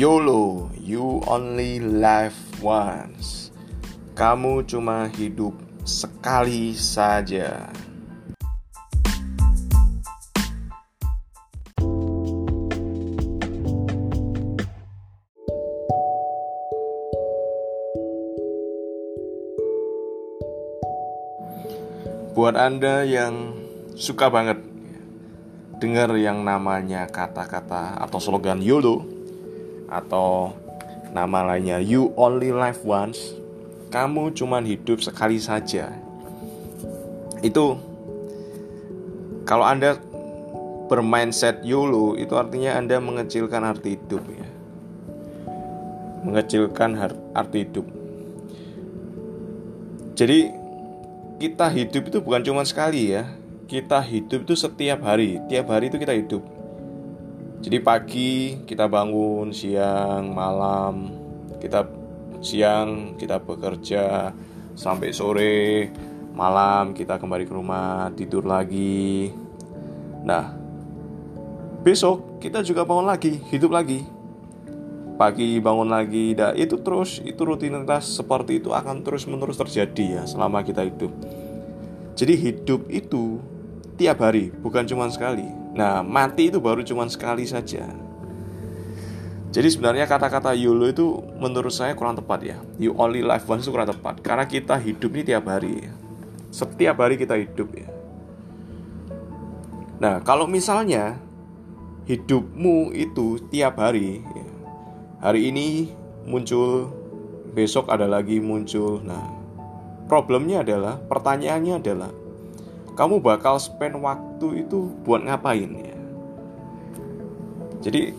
YOLO, you only live once. Kamu cuma hidup sekali saja. Buat Anda yang suka banget dengar yang namanya kata-kata atau slogan YOLO atau nama lainnya You Only Live Once, kamu cuma hidup sekali saja. Itu kalau Anda bermindset YOLO itu artinya Anda mengecilkan arti hidup ya. Mengecilkan arti hidup. Jadi kita hidup itu bukan cuma sekali ya. Kita hidup itu setiap hari. Tiap hari itu kita hidup. Jadi pagi kita bangun, siang, malam, kita siang kita bekerja sampai sore, malam kita kembali ke rumah, tidur lagi. Nah, besok kita juga bangun lagi, hidup lagi pagi bangun lagi dah itu terus itu rutinitas seperti itu akan terus menerus terjadi ya selama kita hidup jadi hidup itu tiap hari bukan cuma sekali. Nah mati itu baru cuma sekali saja. Jadi sebenarnya kata-kata YOLO itu menurut saya kurang tepat ya. You only live once itu kurang tepat. Karena kita hidup ini tiap hari. Setiap hari kita hidup ya. Nah kalau misalnya Hidupmu itu tiap hari ya, hari ini muncul, besok ada lagi muncul. Nah, problemnya adalah, pertanyaannya adalah, kamu bakal spend waktu itu buat ngapain ya? Jadi,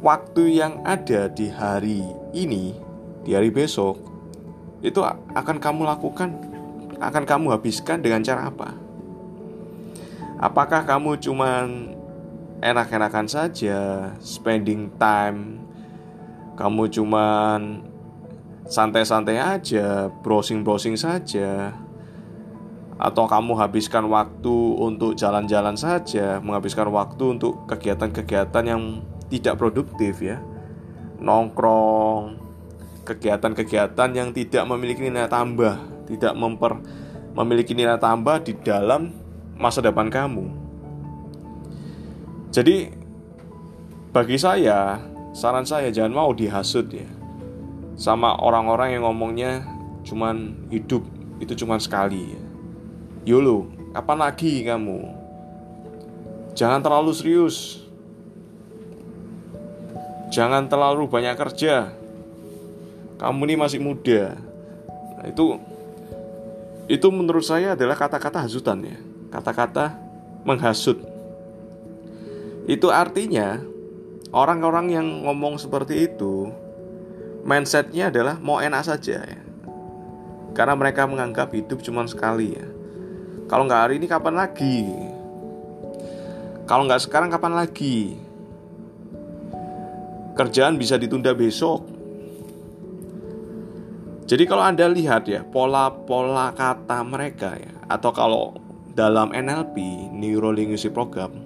waktu yang ada di hari ini, di hari besok, itu akan kamu lakukan, akan kamu habiskan dengan cara apa? Apakah kamu cuman enak-enakan saja, spending time kamu cuman santai-santai aja, browsing-browsing saja, atau kamu habiskan waktu untuk jalan-jalan saja, menghabiskan waktu untuk kegiatan-kegiatan yang tidak produktif ya, nongkrong, kegiatan-kegiatan yang tidak memiliki nilai tambah, tidak memper memiliki nilai tambah di dalam masa depan kamu. Jadi bagi saya saran saya jangan mau dihasut ya sama orang-orang yang ngomongnya cuman hidup itu cuman sekali ya. Yolo, kapan lagi kamu? Jangan terlalu serius. Jangan terlalu banyak kerja. Kamu ini masih muda. Nah, itu itu menurut saya adalah kata-kata hasutan ya. Kata-kata menghasut. Itu artinya orang-orang yang ngomong seperti itu mindsetnya adalah mau enak saja ya karena mereka menganggap hidup cuma sekali ya kalau nggak hari ini kapan lagi kalau nggak sekarang kapan lagi kerjaan bisa ditunda besok jadi kalau anda lihat ya pola-pola kata mereka ya atau kalau dalam NLP Neuro Linguistic Program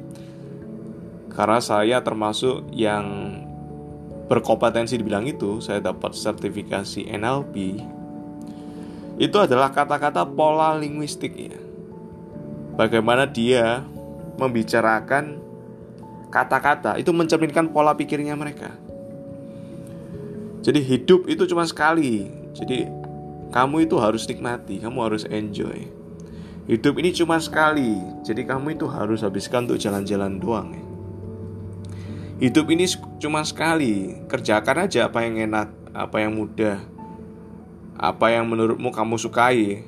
karena saya termasuk yang berkompetensi di bidang itu, saya dapat sertifikasi NLP. Itu adalah kata-kata pola linguistik ya. Bagaimana dia membicarakan kata-kata itu mencerminkan pola pikirnya mereka. Jadi hidup itu cuma sekali. Jadi kamu itu harus nikmati, kamu harus enjoy. Hidup ini cuma sekali, jadi kamu itu harus habiskan untuk jalan-jalan doang. Hidup ini cuma sekali, kerjakan aja apa yang enak, apa yang mudah, apa yang menurutmu kamu sukai.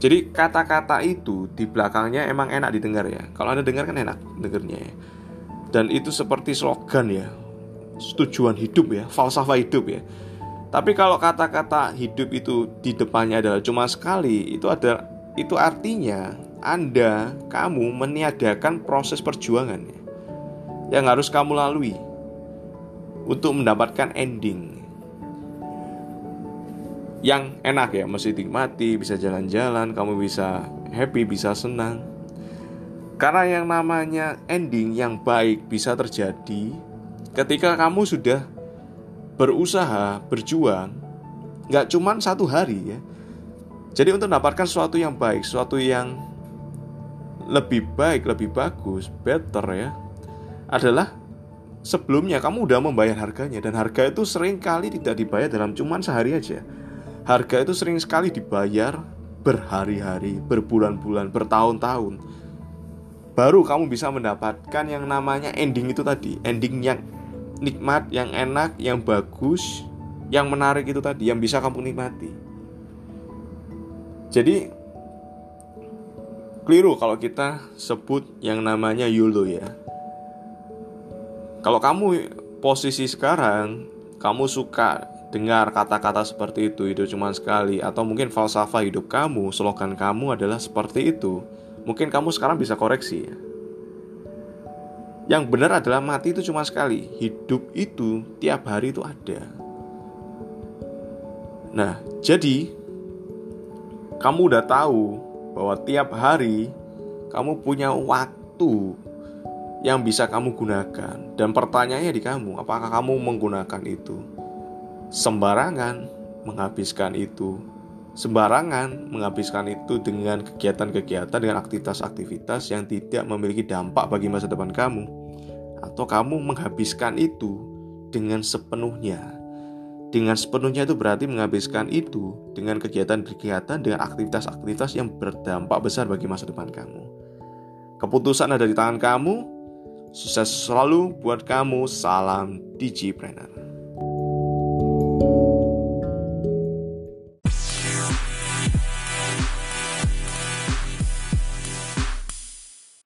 Jadi kata-kata itu di belakangnya emang enak didengar ya. Kalau anda dengar kan enak dengarnya ya. Dan itu seperti slogan ya, tujuan hidup ya, falsafah hidup ya. Tapi kalau kata-kata hidup itu di depannya adalah cuma sekali, itu ada itu artinya Anda, kamu meniadakan proses perjuangan. Ya yang harus kamu lalui untuk mendapatkan ending yang enak ya, mesti nikmati, bisa jalan-jalan, kamu bisa happy, bisa senang. Karena yang namanya ending yang baik bisa terjadi ketika kamu sudah berusaha, berjuang, nggak cuma satu hari ya. Jadi untuk mendapatkan sesuatu yang baik, sesuatu yang lebih baik, lebih bagus, better ya, adalah sebelumnya kamu udah membayar harganya dan harga itu sering kali tidak dibayar dalam cuma sehari aja. Harga itu sering sekali dibayar berhari-hari, berbulan-bulan, bertahun-tahun. Baru kamu bisa mendapatkan yang namanya ending itu tadi, ending yang nikmat, yang enak, yang bagus, yang menarik itu tadi, yang bisa kamu nikmati. Jadi keliru kalau kita sebut yang namanya YOLO ya. Kalau kamu posisi sekarang, kamu suka dengar kata-kata seperti itu, itu cuma sekali, atau mungkin falsafah hidup kamu, slogan kamu adalah seperti itu, mungkin kamu sekarang bisa koreksi ya. Yang benar adalah mati itu cuma sekali, hidup itu tiap hari itu ada. Nah, jadi kamu udah tahu bahwa tiap hari kamu punya waktu yang bisa kamu gunakan. Dan pertanyaannya di kamu apakah kamu menggunakan itu sembarangan menghabiskan itu sembarangan menghabiskan itu dengan kegiatan-kegiatan dengan aktivitas-aktivitas yang tidak memiliki dampak bagi masa depan kamu atau kamu menghabiskan itu dengan sepenuhnya dengan sepenuhnya itu berarti menghabiskan itu dengan kegiatan-kegiatan dengan aktivitas-aktivitas yang berdampak besar bagi masa depan kamu. Keputusan ada di tangan kamu, Sukses selalu buat kamu. Salam Digipreneur.